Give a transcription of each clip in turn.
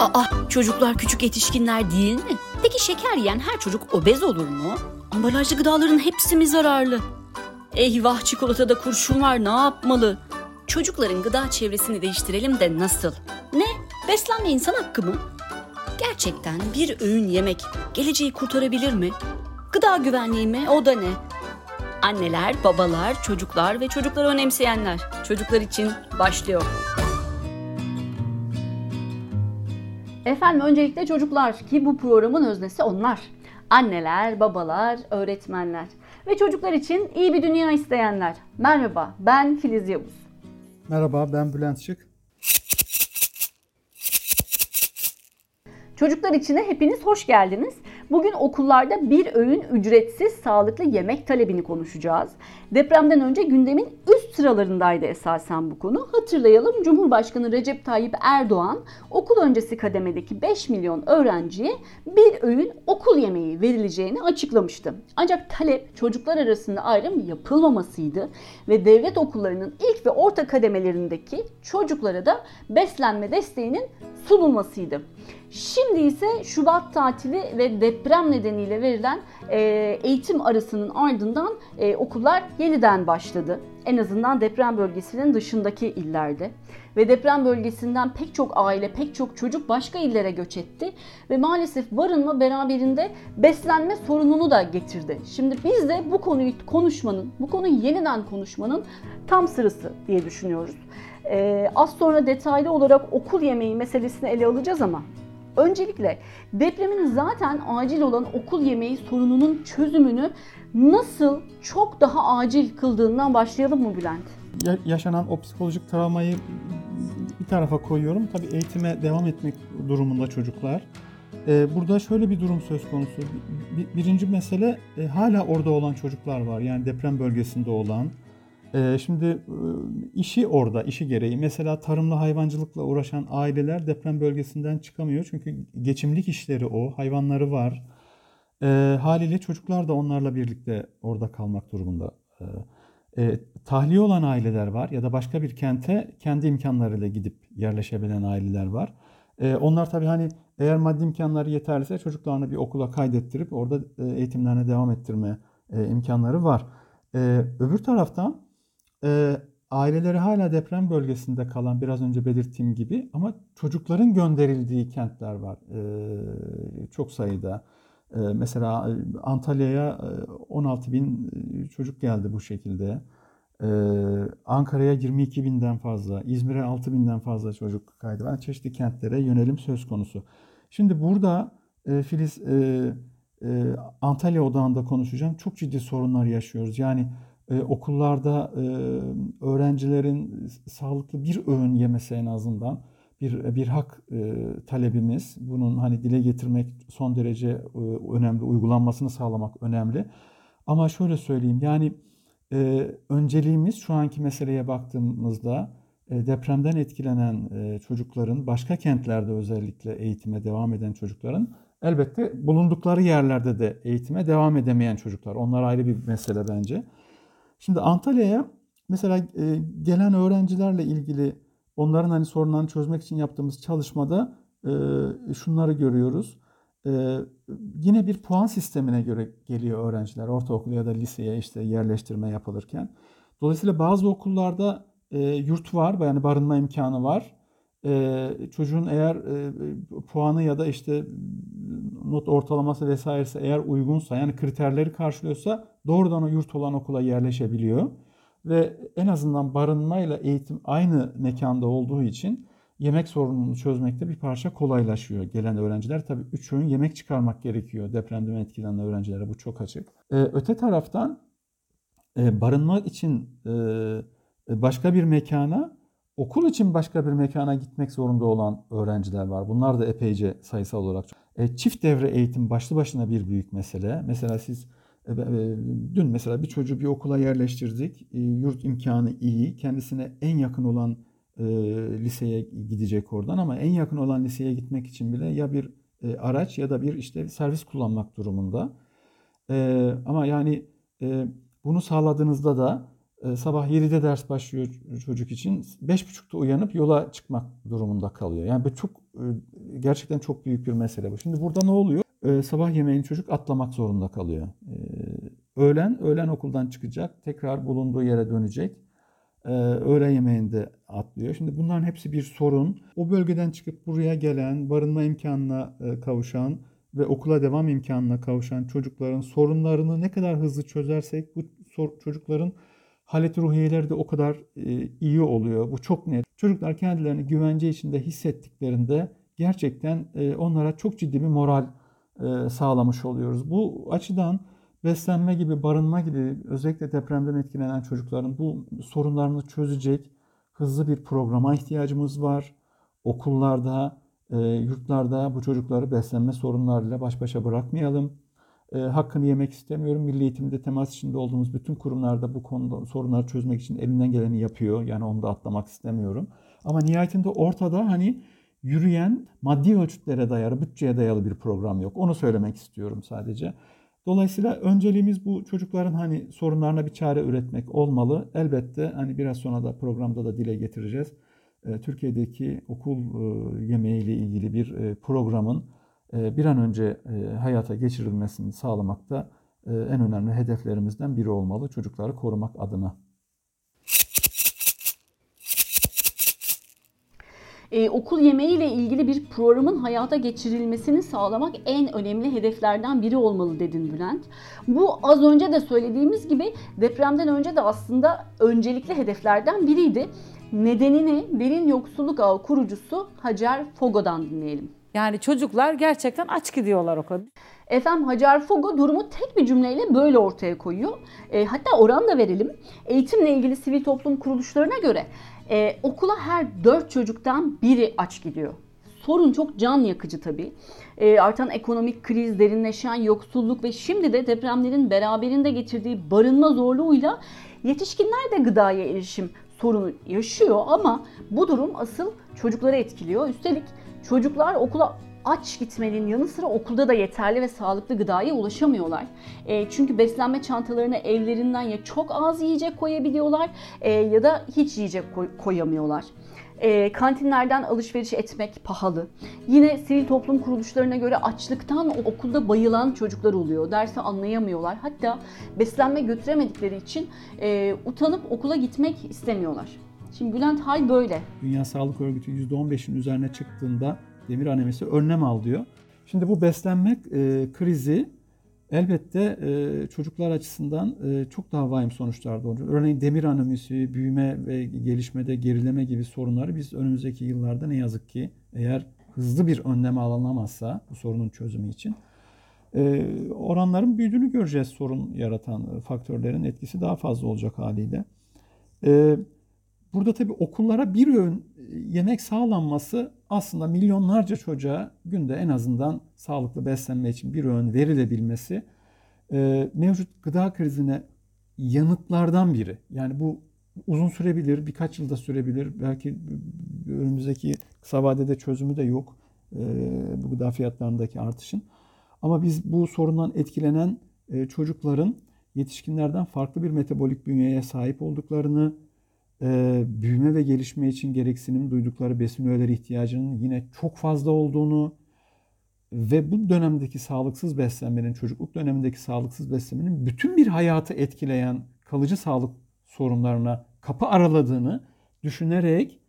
Aa, çocuklar küçük yetişkinler değil mi? Peki şeker yiyen her çocuk obez olur mu? Ambalajlı gıdaların hepsi mi zararlı? Eyvah çikolatada kurşun var ne yapmalı? Çocukların gıda çevresini değiştirelim de nasıl? Ne? Beslenme insan hakkı mı? Gerçekten bir öğün yemek geleceği kurtarabilir mi? Gıda güvenliği mi? O da ne? Anneler, babalar, çocuklar ve çocukları önemseyenler. Çocuklar için başlıyor. Efendim öncelikle çocuklar ki bu programın öznesi onlar. Anneler, babalar, öğretmenler ve çocuklar için iyi bir dünya isteyenler. Merhaba ben Filiz Yavuz. Merhaba ben Bülent Şık. Çocuklar içine hepiniz hoş geldiniz. Bugün okullarda bir öğün ücretsiz sağlıklı yemek talebini konuşacağız. Depremden önce gündemin üst sıralarındaydı esasen bu konu. Hatırlayalım Cumhurbaşkanı Recep Tayyip Erdoğan okul öncesi kademedeki 5 milyon öğrenciye bir öğün okul yemeği verileceğini açıklamıştı. Ancak talep çocuklar arasında ayrım yapılmamasıydı ve devlet okullarının ilk ve orta kademelerindeki çocuklara da beslenme desteğinin sunulmasıydı. Şimdi ise Şubat tatili ve deprem nedeniyle verilen e, eğitim arasının ardından e, okullar yeniden başladı. En azından deprem bölgesinin dışındaki illerde. Ve deprem bölgesinden pek çok aile, pek çok çocuk başka illere göç etti. Ve maalesef barınma beraberinde beslenme sorununu da getirdi. Şimdi biz de bu konuyu konuşmanın, bu konuyu yeniden konuşmanın tam sırası diye düşünüyoruz. Ee, az sonra detaylı olarak okul yemeği meselesini ele alacağız ama Öncelikle depremin zaten acil olan okul yemeği sorununun çözümünü nasıl çok daha acil kıldığından başlayalım mı Bülent? Ya- yaşanan o psikolojik travmayı bir tarafa koyuyorum. Tabii eğitime devam etmek durumunda çocuklar. Ee, burada şöyle bir durum söz konusu. Bir- birinci mesele e, hala orada olan çocuklar var. Yani deprem bölgesinde olan. Ee, şimdi e, işi orada, işi gereği. Mesela tarımla hayvancılıkla uğraşan aileler deprem bölgesinden çıkamıyor. Çünkü geçimlik işleri o, hayvanları var. Ee, haliyle çocuklar da onlarla birlikte orada kalmak durumunda. Ee, e, tahliye olan aileler var ya da başka bir kente kendi imkanlarıyla gidip yerleşebilen aileler var. Onlar tabii hani eğer maddi imkanları yeterliyse çocuklarını bir okula kaydettirip orada e, eğitimlerine devam ettirme imkanları var. Öbür taraftan e, aileleri hala deprem bölgesinde kalan biraz önce belirttiğim gibi ama çocukların gönderildiği kentler var e, çok sayıda. E, mesela e, Antalya'ya e, 16 bin e, çocuk geldi bu şekilde. E, Ankara'ya 22 binden fazla, İzmir'e 6 binden fazla çocuk kaydı var. Çeşitli kentlere yönelim söz konusu. Şimdi burada e, Filiz e, e, Antalya odağında konuşacağım. Çok ciddi sorunlar yaşıyoruz. Yani e, okullarda e, öğrencilerin sağlıklı bir öğün yemesi en azından bir bir hak e, talebimiz. Bunun hani dile getirmek son derece e, önemli, uygulanmasını sağlamak önemli. Ama şöyle söyleyeyim yani e, önceliğimiz şu anki meseleye baktığımızda e, depremden etkilenen e, çocukların başka kentlerde özellikle eğitime devam eden çocukların elbette bulundukları yerlerde de eğitime devam edemeyen çocuklar. Onlar ayrı bir mesele bence. Şimdi Antalya'ya mesela e, gelen öğrencilerle ilgili onların hani sorunlarını çözmek için yaptığımız çalışmada e, şunları görüyoruz. E, yine bir puan sistemine göre geliyor öğrenciler ortaokul ya da liseye işte yerleştirme yapılırken. Dolayısıyla bazı okullarda e, yurt var yani barınma imkanı var. Çocuğun eğer puanı ya da işte not ortalaması vesairesi eğer uygunsa yani kriterleri karşılıyorsa doğrudan o yurt olan okula yerleşebiliyor. Ve en azından barınmayla eğitim aynı mekanda olduğu için yemek sorununu çözmekte bir parça kolaylaşıyor gelen öğrenciler. Tabii üç öğün yemek çıkarmak gerekiyor depremden etkilenen öğrencilere bu çok açık. Ee, öte taraftan e, barınmak için e, başka bir mekana, okul için başka bir mekana gitmek zorunda olan öğrenciler var. Bunlar da epeyce sayısal olarak. E, çift devre eğitim başlı başına bir büyük mesele. Mesela siz e, e, Dün mesela bir çocuğu bir okula yerleştirdik. E, yurt imkanı iyi. Kendisine en yakın olan e, liseye gidecek oradan ama en yakın olan liseye gitmek için bile ya bir e, araç ya da bir işte servis kullanmak durumunda. E, ama yani e, bunu sağladığınızda da sabah 7'de ders başlıyor çocuk için 5.30'da uyanıp yola çıkmak durumunda kalıyor. Yani bu çok e, gerçekten çok büyük bir mesele bu. Şimdi burada ne oluyor? E, sabah yemeğini çocuk atlamak zorunda kalıyor. Öğlen, öğlen okuldan çıkacak, tekrar bulunduğu yere dönecek. Öğle yemeğinde atlıyor. Şimdi bunların hepsi bir sorun. O bölgeden çıkıp buraya gelen, barınma imkanına kavuşan ve okula devam imkanına kavuşan çocukların sorunlarını ne kadar hızlı çözersek bu çocukların halet ruhiyeleri de o kadar e, iyi oluyor. Bu çok net. Çocuklar kendilerini güvence içinde hissettiklerinde gerçekten e, onlara çok ciddi bir moral e, sağlamış oluyoruz. Bu açıdan beslenme gibi, barınma gibi özellikle depremden etkilenen çocukların bu sorunlarını çözecek hızlı bir programa ihtiyacımız var. Okullarda, yurtlarda bu çocukları beslenme sorunlarıyla baş başa bırakmayalım e, hakkını yemek istemiyorum. Milli eğitimde temas içinde olduğumuz bütün kurumlarda bu konuda sorunları çözmek için elinden geleni yapıyor. Yani onu da atlamak istemiyorum. Ama nihayetinde ortada hani yürüyen maddi ölçütlere dayalı, bütçeye dayalı bir program yok. Onu söylemek istiyorum sadece. Dolayısıyla önceliğimiz bu çocukların hani sorunlarına bir çare üretmek olmalı. Elbette hani biraz sonra da programda da dile getireceğiz. E, Türkiye'deki okul e, yemeğiyle ilgili bir e, programın bir an önce e, hayata geçirilmesini sağlamak da e, en önemli hedeflerimizden biri olmalı çocukları korumak adına. Ee, okul yemeğiyle ilgili bir programın hayata geçirilmesini sağlamak en önemli hedeflerden biri olmalı dedin Bülent. Bu az önce de söylediğimiz gibi depremden önce de aslında öncelikli hedeflerden biriydi. Nedenini derin yoksulluk ağı kurucusu Hacer Fogo'dan dinleyelim. Yani çocuklar gerçekten aç gidiyorlar okula. Efendim Hacer Fogo durumu tek bir cümleyle böyle ortaya koyuyor. E, hatta oran da verelim. Eğitimle ilgili sivil toplum kuruluşlarına göre e, okula her dört çocuktan biri aç gidiyor. Sorun çok can yakıcı tabii. E, artan ekonomik kriz, derinleşen yoksulluk ve şimdi de depremlerin beraberinde getirdiği barınma zorluğuyla yetişkinler de gıdaya erişim sorunu yaşıyor ama bu durum asıl çocukları etkiliyor. Üstelik Çocuklar okula aç gitmenin yanı sıra okulda da yeterli ve sağlıklı gıdaya ulaşamıyorlar. E, çünkü beslenme çantalarına evlerinden ya çok az yiyecek koyabiliyorlar e, ya da hiç yiyecek koy, koyamıyorlar. E, kantinlerden alışveriş etmek pahalı. Yine sivil toplum kuruluşlarına göre açlıktan okulda bayılan çocuklar oluyor. Dersi anlayamıyorlar. Hatta beslenme götüremedikleri için e, utanıp okula gitmek istemiyorlar. Şimdi Bülent hal böyle. Dünya Sağlık Örgütü %15'in üzerine çıktığında demir anemisi önlem al diyor. Şimdi bu beslenme e, krizi elbette e, çocuklar açısından e, çok daha vahim sonuçlar doğuruyor. Örneğin demir anemisi, büyüme ve gelişmede gerileme gibi sorunları biz önümüzdeki yıllarda ne yazık ki eğer hızlı bir önlem alınamazsa bu sorunun çözümü için e, oranların büyüdüğünü göreceğiz sorun yaratan faktörlerin etkisi daha fazla olacak haliyle. E, Burada tabii okullara bir öğün e, yemek sağlanması aslında milyonlarca çocuğa günde en azından sağlıklı beslenme için bir öğün verilebilmesi e, mevcut gıda krizine yanıtlardan biri. Yani bu uzun sürebilir, birkaç yılda sürebilir. Belki önümüzdeki kısa vadede çözümü de yok e, bu gıda fiyatlarındaki artışın. Ama biz bu sorundan etkilenen çocukların yetişkinlerden farklı bir metabolik bünyeye sahip olduklarını, e, büyüme ve gelişme için gereksinim duydukları besin öğeleri ihtiyacının yine çok fazla olduğunu ve bu dönemdeki sağlıksız beslenmenin, çocukluk dönemindeki sağlıksız beslenmenin bütün bir hayatı etkileyen kalıcı sağlık sorunlarına kapı araladığını düşünerek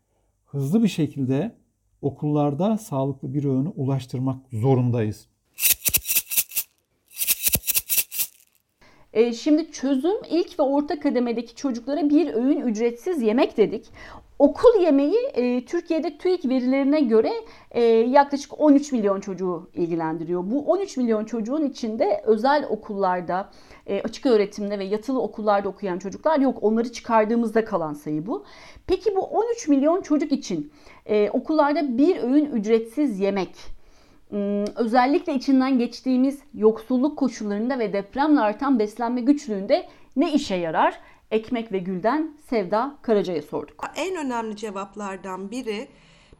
hızlı bir şekilde okullarda sağlıklı bir öğünü ulaştırmak zorundayız. E, şimdi çözüm ilk ve orta kademedeki çocuklara bir öğün ücretsiz yemek dedik. Okul yemeği e, Türkiye'de TÜİK verilerine göre e, yaklaşık 13 milyon çocuğu ilgilendiriyor. Bu 13 milyon çocuğun içinde özel okullarda, e, açık öğretimde ve yatılı okullarda okuyan çocuklar yok. Onları çıkardığımızda kalan sayı bu. Peki bu 13 milyon çocuk için e, okullarda bir öğün ücretsiz yemek özellikle içinden geçtiğimiz yoksulluk koşullarında ve depremle artan beslenme güçlüğünde ne işe yarar? Ekmek ve Gül'den Sevda Karaca'ya sorduk. En önemli cevaplardan biri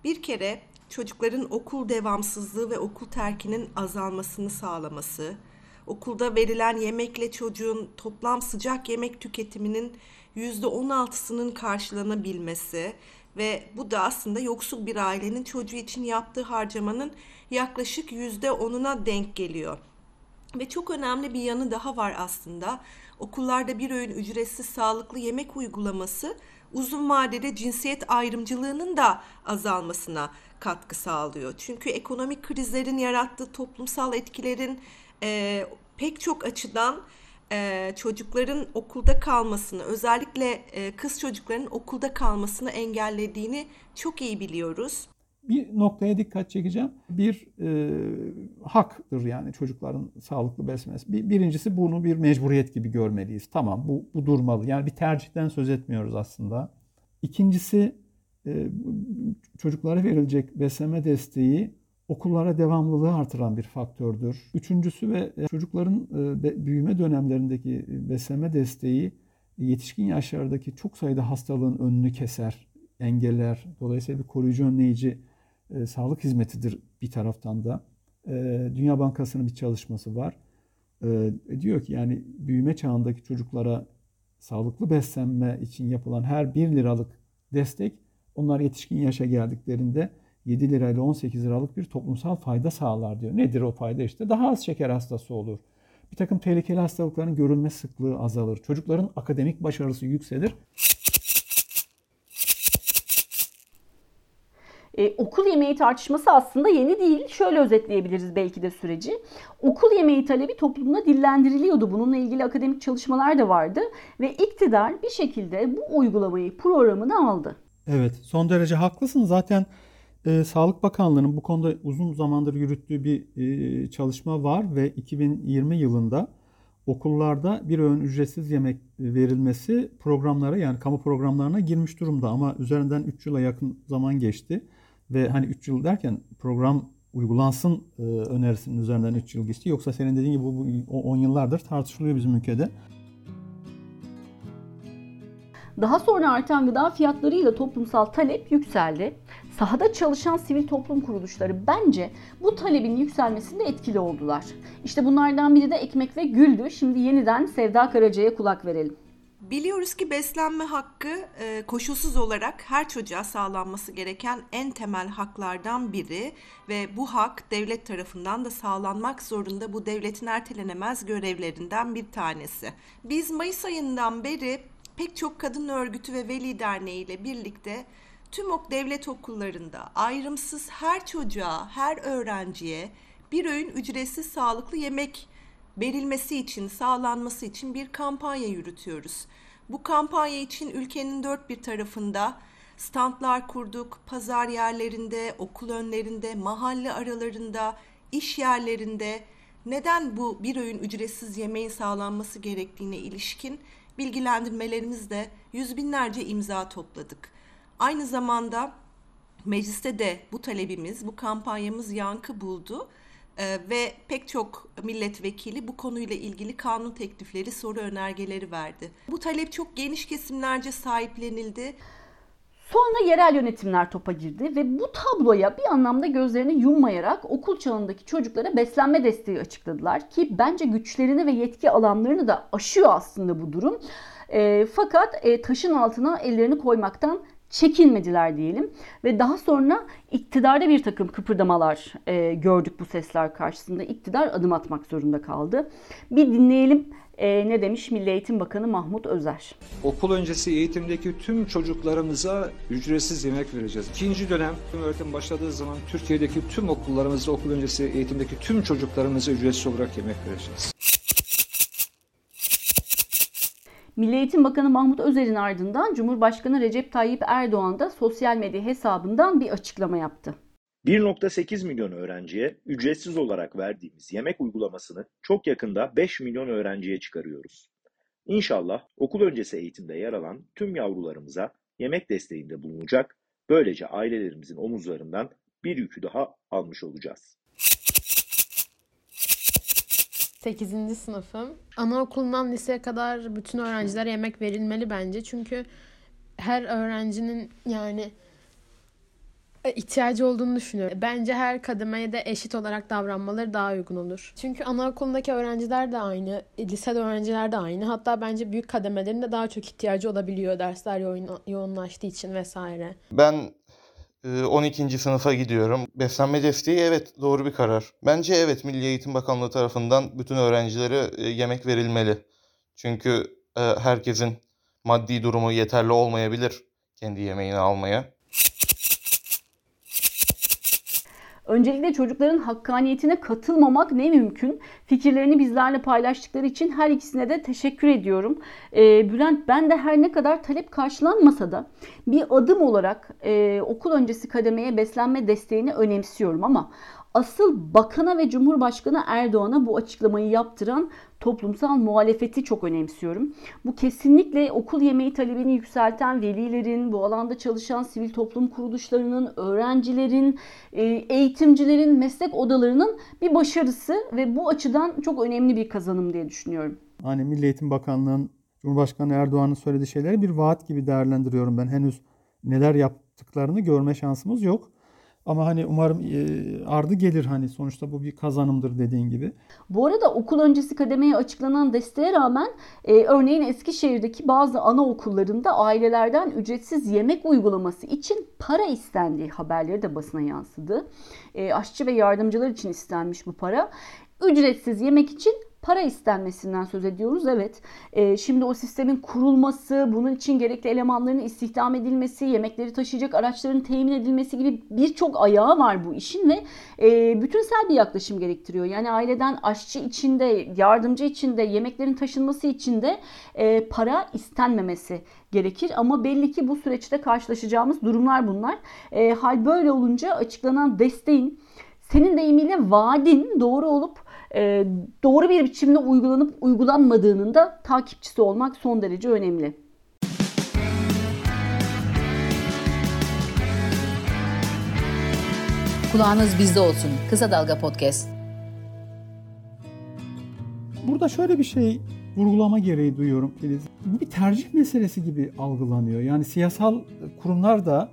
bir kere çocukların okul devamsızlığı ve okul terkinin azalmasını sağlaması. Okulda verilen yemekle çocuğun toplam sıcak yemek tüketiminin %16'sının karşılanabilmesi ve bu da aslında yoksul bir ailenin çocuğu için yaptığı harcamanın yaklaşık %10'una denk geliyor. Ve çok önemli bir yanı daha var aslında. Okullarda bir öğün ücretsiz sağlıklı yemek uygulaması uzun vadede cinsiyet ayrımcılığının da azalmasına katkı sağlıyor. Çünkü ekonomik krizlerin yarattığı toplumsal etkilerin e, pek çok açıdan e, çocukların okulda kalmasını, özellikle e, kız çocukların okulda kalmasını engellediğini çok iyi biliyoruz. Bir noktaya dikkat çekeceğim. Bir e, haktır yani çocukların sağlıklı beslenmesi. Bir, birincisi bunu bir mecburiyet gibi görmeliyiz. Tamam bu, bu durmalı. Yani bir tercihten söz etmiyoruz aslında. İkincisi e, çocuklara verilecek beslenme desteği okullara devamlılığı artıran bir faktördür. Üçüncüsü ve e, çocukların e, büyüme dönemlerindeki beslenme desteği yetişkin yaşlardaki çok sayıda hastalığın önünü keser, engeller. Dolayısıyla bir koruyucu önleyici e, sağlık hizmetidir bir taraftan da. E, Dünya Bankası'nın bir çalışması var. E, diyor ki yani büyüme çağındaki çocuklara sağlıklı beslenme için yapılan her 1 liralık destek onlar yetişkin yaşa geldiklerinde 7 lirayla 18 liralık bir toplumsal fayda sağlar diyor. Nedir o fayda işte? Daha az şeker hastası olur. Bir takım tehlikeli hastalıkların görülme sıklığı azalır. Çocukların akademik başarısı yükselir. Ee, okul yemeği tartışması aslında yeni değil. Şöyle özetleyebiliriz belki de süreci. Okul yemeği talebi toplumda dillendiriliyordu. Bununla ilgili akademik çalışmalar da vardı. Ve iktidar bir şekilde bu uygulamayı programına aldı. Evet son derece haklısın. Zaten e, Sağlık Bakanlığı'nın bu konuda uzun zamandır yürüttüğü bir e, çalışma var ve 2020 yılında okullarda bir öğün ücretsiz yemek verilmesi programlara yani kamu programlarına girmiş durumda ama üzerinden 3 yıla yakın zaman geçti ve hani 3 yıl derken program uygulansın e, önerisinin üzerinden 3 yıl geçti. Yoksa senin dediğin gibi bu 10 yıllardır tartışılıyor bizim ülkede. Daha sonra artan gıda fiyatlarıyla toplumsal talep yükseldi. Sahada çalışan sivil toplum kuruluşları bence bu talebin yükselmesinde etkili oldular. İşte bunlardan biri de Ekmek ve Gül'dü. Şimdi yeniden Sevda Karaca'ya kulak verelim. Biliyoruz ki beslenme hakkı e, koşulsuz olarak her çocuğa sağlanması gereken en temel haklardan biri ve bu hak devlet tarafından da sağlanmak zorunda bu devletin ertelenemez görevlerinden bir tanesi. Biz Mayıs ayından beri pek çok kadın örgütü ve veli derneği ile birlikte tüm ok devlet okullarında ayrımsız her çocuğa, her öğrenciye bir öğün ücretsiz sağlıklı yemek verilmesi için, sağlanması için bir kampanya yürütüyoruz. Bu kampanya için ülkenin dört bir tarafında standlar kurduk, pazar yerlerinde, okul önlerinde, mahalle aralarında, iş yerlerinde neden bu bir öğün ücretsiz yemeğin sağlanması gerektiğine ilişkin bilgilendirmelerimizde yüz binlerce imza topladık. Aynı zamanda mecliste de bu talebimiz, bu kampanyamız yankı buldu. Ee, ve pek çok milletvekili bu konuyla ilgili kanun teklifleri, soru önergeleri verdi. Bu talep çok geniş kesimlerce sahiplenildi. Sonra yerel yönetimler topa girdi ve bu tabloya bir anlamda gözlerini yummayarak okul çağındaki çocuklara beslenme desteği açıkladılar ki bence güçlerini ve yetki alanlarını da aşıyor aslında bu durum. E, fakat e, taşın altına ellerini koymaktan çekinmediler diyelim ve daha sonra iktidarda bir takım kıpırdamalar e, gördük bu sesler karşısında. İktidar adım atmak zorunda kaldı. Bir dinleyelim e, ne demiş Milli Eğitim Bakanı Mahmut Özer. Okul öncesi eğitimdeki tüm çocuklarımıza ücretsiz yemek vereceğiz. İkinci dönem öğretim başladığı zaman Türkiye'deki tüm okullarımızda okul öncesi eğitimdeki tüm çocuklarımıza ücretsiz olarak yemek vereceğiz. Milli Eğitim Bakanı Mahmut Özer'in ardından Cumhurbaşkanı Recep Tayyip Erdoğan da sosyal medya hesabından bir açıklama yaptı. 1.8 milyon öğrenciye ücretsiz olarak verdiğimiz yemek uygulamasını çok yakında 5 milyon öğrenciye çıkarıyoruz. İnşallah okul öncesi eğitimde yer alan tüm yavrularımıza yemek desteğinde bulunacak, böylece ailelerimizin omuzlarından bir yükü daha almış olacağız. 8. sınıfım. Anaokulundan liseye kadar bütün öğrencilere yemek verilmeli bence. Çünkü her öğrencinin yani E, ihtiyacı olduğunu düşünüyorum. Bence her kademeye de eşit olarak davranmaları daha uygun olur. Çünkü anaokulundaki öğrenciler de aynı, e, lisede öğrenciler de aynı. Hatta bence büyük kademelerin de daha çok ihtiyacı olabiliyor dersler yoğun, yoğunlaştığı için vesaire. Ben 12. sınıfa gidiyorum. Beslenme desteği evet doğru bir karar. Bence evet Milli Eğitim Bakanlığı tarafından bütün öğrencilere e, yemek verilmeli. Çünkü e, herkesin maddi durumu yeterli olmayabilir kendi yemeğini almaya. Öncelikle çocukların hakkaniyetine katılmamak ne mümkün. Fikirlerini bizlerle paylaştıkları için her ikisine de teşekkür ediyorum. Ee, Bülent ben de her ne kadar talep karşılanmasa da bir adım olarak e, okul öncesi kademeye beslenme desteğini önemsiyorum ama asıl bakana ve Cumhurbaşkanı Erdoğan'a bu açıklamayı yaptıran toplumsal muhalefeti çok önemsiyorum. Bu kesinlikle okul yemeği talebini yükselten velilerin, bu alanda çalışan sivil toplum kuruluşlarının, öğrencilerin, e, eğitimcilerin, meslek odalarının bir başarısı ve bu açıdan çok önemli bir kazanım diye düşünüyorum. Hani Milli Eğitim Bakanlığı'nın Cumhurbaşkanı Erdoğan'ın söylediği şeyleri bir vaat gibi değerlendiriyorum ben. Henüz neler yaptıklarını görme şansımız yok. Ama hani umarım e, ardı gelir hani sonuçta bu bir kazanımdır dediğin gibi. Bu arada okul öncesi kademeye açıklanan desteğe rağmen e, örneğin Eskişehir'deki bazı anaokullarında ailelerden ücretsiz yemek uygulaması için para istendiği haberleri de basına yansıdı. E, aşçı ve yardımcılar için istenmiş bu para. Ücretsiz yemek için para istenmesinden söz ediyoruz. Evet e, şimdi o sistemin kurulması, bunun için gerekli elemanların istihdam edilmesi, yemekleri taşıyacak araçların temin edilmesi gibi birçok ayağı var bu işin ve e, bütünsel bir yaklaşım gerektiriyor. Yani aileden aşçı içinde, yardımcı içinde, yemeklerin taşınması içinde e, para istenmemesi gerekir. Ama belli ki bu süreçte karşılaşacağımız durumlar bunlar. E, hal böyle olunca açıklanan desteğin senin deyimiyle vaadin doğru olup e, doğru bir biçimde uygulanıp uygulanmadığının da takipçisi olmak son derece önemli. Kulağınız bizde olsun. Kısa Dalga Podcast. Burada şöyle bir şey vurgulama gereği duyuyorum Filiz. Bu bir tercih meselesi gibi algılanıyor. Yani siyasal kurumlar da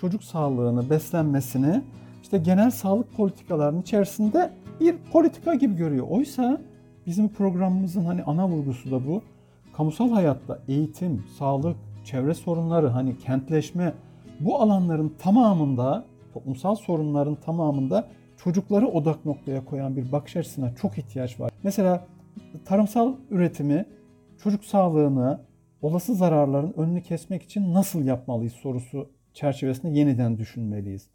çocuk sağlığını, beslenmesini işte genel sağlık politikalarının içerisinde bir politika gibi görüyor. Oysa bizim programımızın hani ana vurgusu da bu. Kamusal hayatta eğitim, sağlık, çevre sorunları, hani kentleşme bu alanların tamamında, toplumsal sorunların tamamında çocukları odak noktaya koyan bir bakış açısına çok ihtiyaç var. Mesela tarımsal üretimi, çocuk sağlığını, olası zararların önünü kesmek için nasıl yapmalıyız sorusu çerçevesinde yeniden düşünmeliyiz.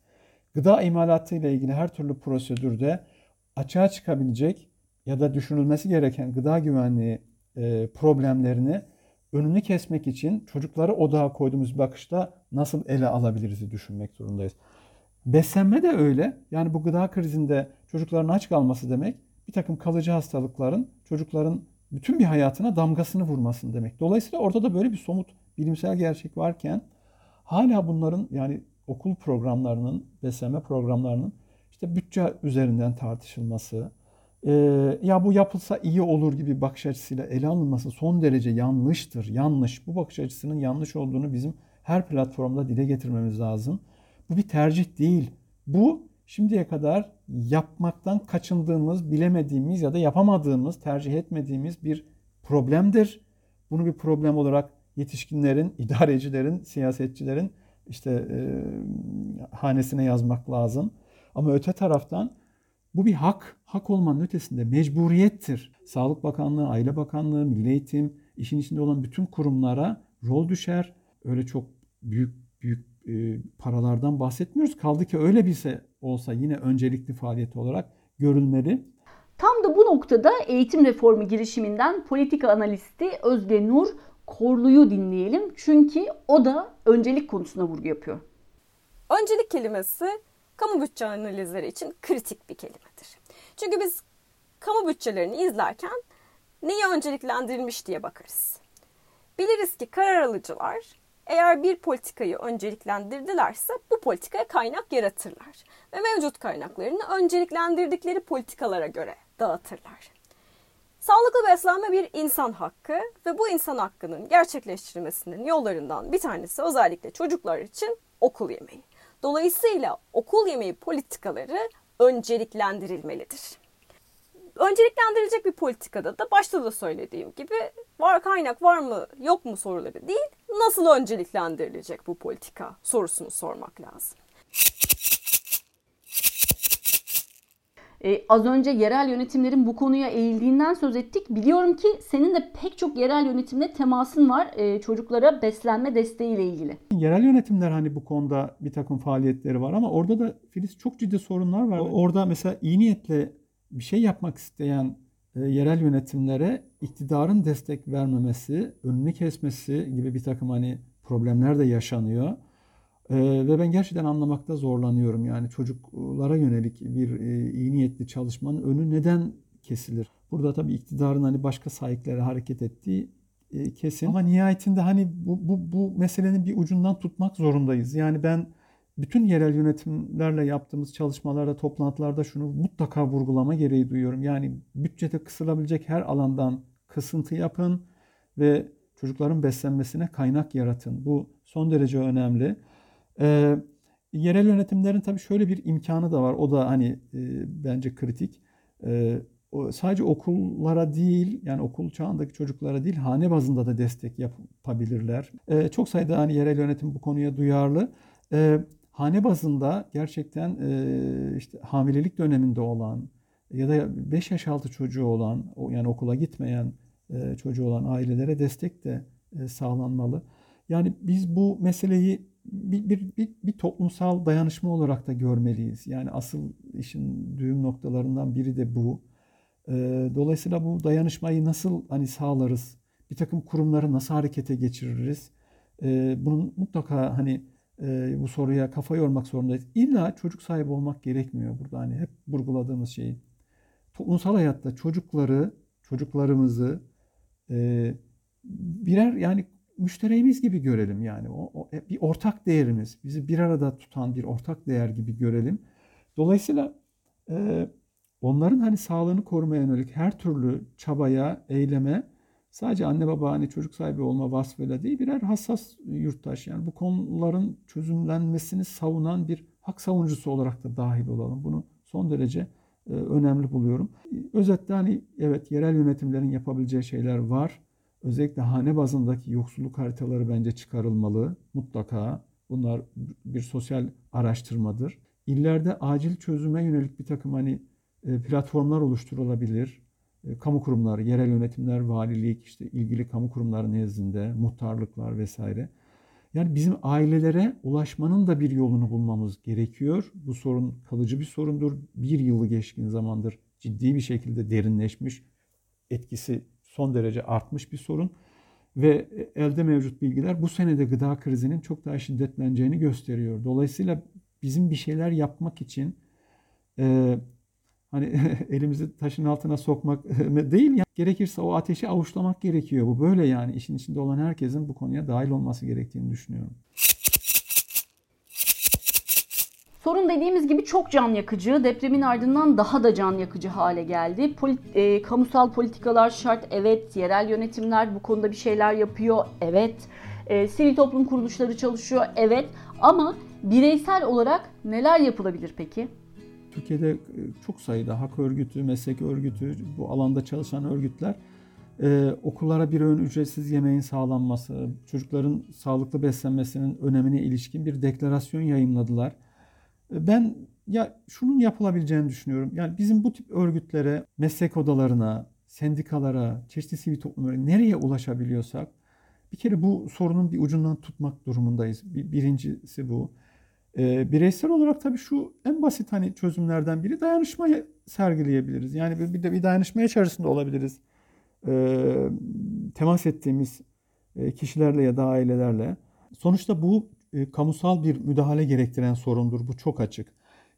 Gıda imalatı ile ilgili her türlü prosedürde açığa çıkabilecek ya da düşünülmesi gereken gıda güvenliği e, problemlerini önünü kesmek için çocukları odağa koyduğumuz bakışta nasıl ele alabiliriz düşünmek zorundayız. Beslenme de öyle. Yani bu gıda krizinde çocukların aç kalması demek bir takım kalıcı hastalıkların çocukların bütün bir hayatına damgasını vurmasın demek. Dolayısıyla orada da böyle bir somut bilimsel gerçek varken hala bunların yani okul programlarının, beslenme programlarının işte bütçe üzerinden tartışılması, e, ya bu yapılsa iyi olur gibi bakış açısıyla ele alınması son derece yanlıştır. Yanlış. Bu bakış açısının yanlış olduğunu bizim her platformda dile getirmemiz lazım. Bu bir tercih değil. Bu şimdiye kadar yapmaktan kaçındığımız, bilemediğimiz ya da yapamadığımız, tercih etmediğimiz bir problemdir. Bunu bir problem olarak yetişkinlerin, idarecilerin, siyasetçilerin işte e, hanesine yazmak lazım. Ama öte taraftan bu bir hak. Hak olmanın ötesinde mecburiyettir. Sağlık Bakanlığı, Aile Bakanlığı, Milli Eğitim, işin içinde olan bütün kurumlara rol düşer. Öyle çok büyük büyük e, paralardan bahsetmiyoruz. Kaldı ki öyle bir olsa yine öncelikli faaliyet olarak görülmeli. Tam da bu noktada eğitim reformu girişiminden politika analisti Özge Nur Korlu'yu dinleyelim. Çünkü o da öncelik konusuna vurgu yapıyor. Öncelik kelimesi kamu bütçe analizleri için kritik bir kelimedir. Çünkü biz kamu bütçelerini izlerken neyi önceliklendirilmiş diye bakarız. Biliriz ki karar alıcılar eğer bir politikayı önceliklendirdilerse bu politikaya kaynak yaratırlar ve mevcut kaynaklarını önceliklendirdikleri politikalara göre dağıtırlar. Sağlıklı beslenme bir insan hakkı ve bu insan hakkının gerçekleştirilmesinin yollarından bir tanesi özellikle çocuklar için okul yemeği. Dolayısıyla okul yemeği politikaları önceliklendirilmelidir. Önceliklendirilecek bir politikada da başta da söylediğim gibi var kaynak var mı yok mu soruları değil, nasıl önceliklendirilecek bu politika sorusunu sormak lazım. Ee, az önce yerel yönetimlerin bu konuya eğildiğinden söz ettik. Biliyorum ki senin de pek çok yerel yönetimle temasın var e, çocuklara beslenme desteğiyle ilgili. Yerel yönetimler hani bu konuda bir takım faaliyetleri var ama orada da Filiz çok ciddi sorunlar var. Orada mesela iyi niyetle bir şey yapmak isteyen e, yerel yönetimlere iktidarın destek vermemesi, önünü kesmesi gibi bir takım hani problemler de yaşanıyor. Ee, ve ben gerçekten anlamakta zorlanıyorum. Yani çocuklara yönelik bir e, iyi niyetli çalışmanın önü neden kesilir? Burada tabii iktidarın hani başka sahiklere hareket ettiği e, kesin. Ama nihayetinde hani bu, bu, bu meselenin bir ucundan tutmak zorundayız. Yani ben bütün yerel yönetimlerle yaptığımız çalışmalarda, toplantılarda şunu mutlaka vurgulama gereği duyuyorum. Yani bütçede kısılabilecek her alandan kısıntı yapın ve çocukların beslenmesine kaynak yaratın. Bu son derece önemli. Ee, yerel yönetimlerin tabii şöyle bir imkanı da var. O da hani e, bence kritik. E, o, sadece okullara değil, yani okul çağındaki çocuklara değil, hane bazında da destek yapabilirler. E, çok sayıda hani yerel yönetim bu konuya duyarlı. E, hane bazında gerçekten e, işte hamilelik döneminde olan ya da 5 yaş altı çocuğu olan, yani okula gitmeyen e, çocuğu olan ailelere destek de e, sağlanmalı. Yani biz bu meseleyi bir, bir, bir, bir toplumsal dayanışma olarak da görmeliyiz. Yani asıl işin düğüm noktalarından biri de bu. Ee, dolayısıyla bu dayanışmayı nasıl hani sağlarız? Bir takım kurumları nasıl harekete geçiririz? Ee, bunun mutlaka hani e, bu soruya kafa yormak zorundayız. İlla çocuk sahibi olmak gerekmiyor burada hani hep vurguladığımız şey. Toplumsal hayatta çocukları, çocuklarımızı e, birer yani müşterimiz gibi görelim yani. O, o, e, bir ortak değerimiz, bizi bir arada tutan bir ortak değer gibi görelim. Dolayısıyla e, onların hani sağlığını korumaya yönelik her türlü çabaya, eyleme sadece anne baba hani çocuk sahibi olma vasfıyla değil birer hassas yurttaş yani bu konuların çözümlenmesini savunan bir hak savunucusu olarak da dahil olalım. Bunu son derece e, önemli buluyorum. Özetle hani evet yerel yönetimlerin yapabileceği şeyler var. Özellikle hane bazındaki yoksulluk haritaları bence çıkarılmalı. Mutlaka. Bunlar bir sosyal araştırmadır. İllerde acil çözüme yönelik bir takım hani e, platformlar oluşturulabilir. E, kamu kurumları, yerel yönetimler, valilik, işte ilgili kamu kurumları nezdinde, muhtarlıklar vesaire. Yani bizim ailelere ulaşmanın da bir yolunu bulmamız gerekiyor. Bu sorun kalıcı bir sorundur. Bir yılı geçkin zamandır ciddi bir şekilde derinleşmiş, etkisi son derece artmış bir sorun ve elde mevcut bilgiler bu senede gıda krizinin çok daha şiddetleneceğini gösteriyor. Dolayısıyla bizim bir şeyler yapmak için e, hani elimizi taşın altına sokmak değil ya gerekirse o ateşi avuçlamak gerekiyor. Bu böyle yani işin içinde olan herkesin bu konuya dahil olması gerektiğini düşünüyorum. Sorun dediğimiz gibi çok can yakıcı, depremin ardından daha da can yakıcı hale geldi. Polit, e, kamusal politikalar şart, evet. Yerel yönetimler bu konuda bir şeyler yapıyor, evet. E, sivil toplum kuruluşları çalışıyor, evet. Ama bireysel olarak neler yapılabilir peki? Türkiye'de e, çok sayıda hak örgütü, meslek örgütü, bu alanda çalışan örgütler ee, okullara bir öğün ücretsiz yemeğin sağlanması, çocukların sağlıklı beslenmesinin önemine ilişkin bir deklarasyon yayınladılar. Ben ya şunun yapılabileceğini düşünüyorum. Yani bizim bu tip örgütlere, meslek odalarına, sendikalara, çeşitli sivil toplumlara nereye ulaşabiliyorsak bir kere bu sorunun bir ucundan tutmak durumundayız. Bir, birincisi bu. Ee, bireysel olarak tabii şu en basit hani çözümlerden biri dayanışmayı sergileyebiliriz. Yani bir de bir dayanışma içerisinde olabiliriz. Ee, temas ettiğimiz e, kişilerle ya da ailelerle. Sonuçta bu e, kamusal bir müdahale gerektiren sorundur. Bu çok açık.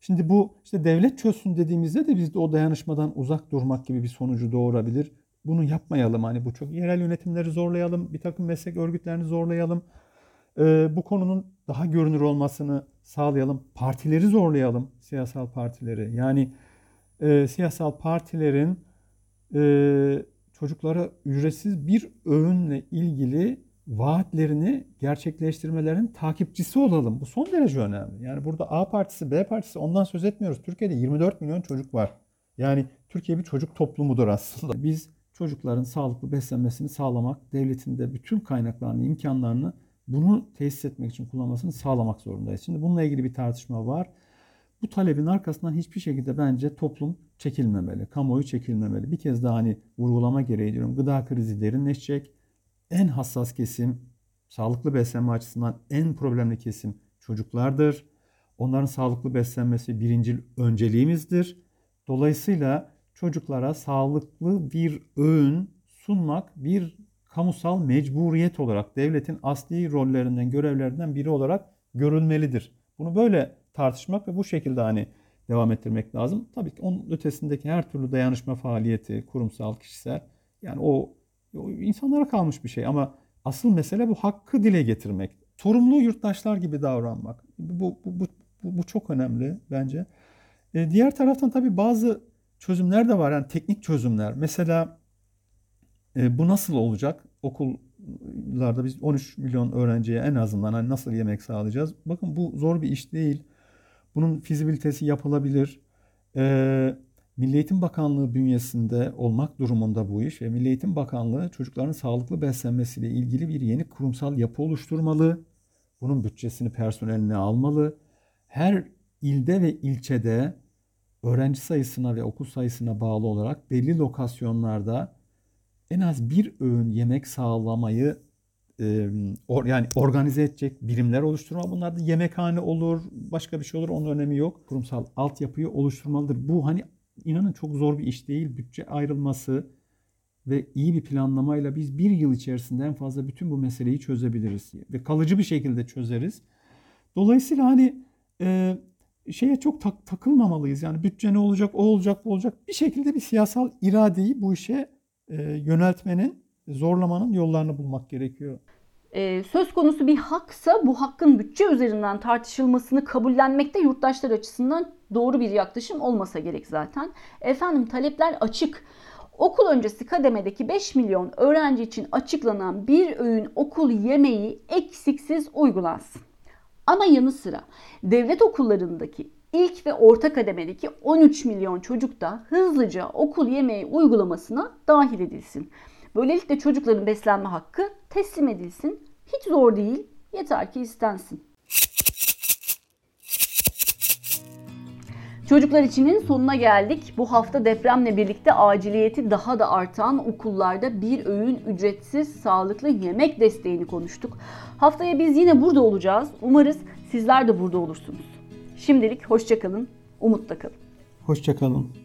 Şimdi bu işte devlet çözsün dediğimizde de biz de o dayanışmadan uzak durmak gibi bir sonucu doğurabilir. Bunu yapmayalım hani bu çok yerel yönetimleri zorlayalım, bir takım meslek örgütlerini zorlayalım. Ee, bu konunun daha görünür olmasını sağlayalım. Partileri zorlayalım, siyasal partileri. Yani e, siyasal partilerin e, çocuklara ücretsiz bir öğünle ilgili vaatlerini gerçekleştirmelerin takipçisi olalım. Bu son derece önemli. Yani burada A partisi, B partisi ondan söz etmiyoruz. Türkiye'de 24 milyon çocuk var. Yani Türkiye bir çocuk toplumudur aslında. Biz çocukların sağlıklı beslenmesini sağlamak, devletin de bütün kaynaklarını, imkanlarını bunu tesis etmek için kullanmasını sağlamak zorundayız. Şimdi bununla ilgili bir tartışma var. Bu talebin arkasından hiçbir şekilde bence toplum çekilmemeli, kamuoyu çekilmemeli. Bir kez daha hani vurgulama gereği diyorum. Gıda krizi derinleşecek. En hassas kesim, sağlıklı beslenme açısından en problemli kesim çocuklardır. Onların sağlıklı beslenmesi birinci önceliğimizdir. Dolayısıyla çocuklara sağlıklı bir öğün sunmak bir kamusal mecburiyet olarak devletin asli rollerinden, görevlerinden biri olarak görülmelidir. Bunu böyle tartışmak ve bu şekilde hani devam ettirmek lazım. Tabii ki onun ötesindeki her türlü dayanışma faaliyeti, kurumsal, kişisel yani o, o insanlara kalmış bir şey ama asıl mesele bu hakkı dile getirmek. Sorumlu yurttaşlar gibi davranmak. Bu, bu, bu, bu, bu çok önemli bence. E, diğer taraftan tabii bazı çözümler de var. Yani teknik çözümler. Mesela e, bu nasıl olacak? Okullarda biz 13 milyon öğrenciye en azından hani nasıl yemek sağlayacağız? Bakın bu zor bir iş değil. Bunun fizibilitesi yapılabilir. E, Milli Eğitim Bakanlığı bünyesinde olmak durumunda bu iş ve Milli Eğitim Bakanlığı çocukların sağlıklı beslenmesiyle ilgili bir yeni kurumsal yapı oluşturmalı. Bunun bütçesini personeline almalı. Her ilde ve ilçede öğrenci sayısına ve okul sayısına bağlı olarak belli lokasyonlarda en az bir öğün yemek sağlamayı e, or, yani organize edecek birimler oluşturma. Bunlar da yemekhane olur, başka bir şey olur. Onun önemi yok. Kurumsal altyapıyı oluşturmalıdır. Bu hani inanın çok zor bir iş değil. Bütçe ayrılması ve iyi bir planlamayla biz bir yıl içerisinde en fazla bütün bu meseleyi çözebiliriz. Ve kalıcı bir şekilde çözeriz. Dolayısıyla hani e, şeye çok tak, takılmamalıyız. Yani bütçe ne olacak, o olacak, bu olacak. Bir şekilde bir siyasal iradeyi bu işe e, yöneltmenin, zorlamanın yollarını bulmak gerekiyor. Ee, söz konusu bir haksa bu hakkın bütçe üzerinden tartışılmasını kabullenmekte yurttaşlar açısından doğru bir yaklaşım olmasa gerek zaten. Efendim talepler açık. Okul öncesi kademedeki 5 milyon öğrenci için açıklanan bir öğün okul yemeği eksiksiz uygulansın. Ama yanı sıra devlet okullarındaki ilk ve orta kademedeki 13 milyon çocuk da hızlıca okul yemeği uygulamasına dahil edilsin. Böylelikle çocukların beslenme hakkı teslim edilsin. Hiç zor değil, yeter ki istensin. Çocuklar içinin sonuna geldik. Bu hafta depremle birlikte aciliyeti daha da artan okullarda bir öğün ücretsiz sağlıklı yemek desteğini konuştuk. Haftaya biz yine burada olacağız. Umarız sizler de burada olursunuz. Şimdilik hoşçakalın, umutla kalın. Hoşçakalın.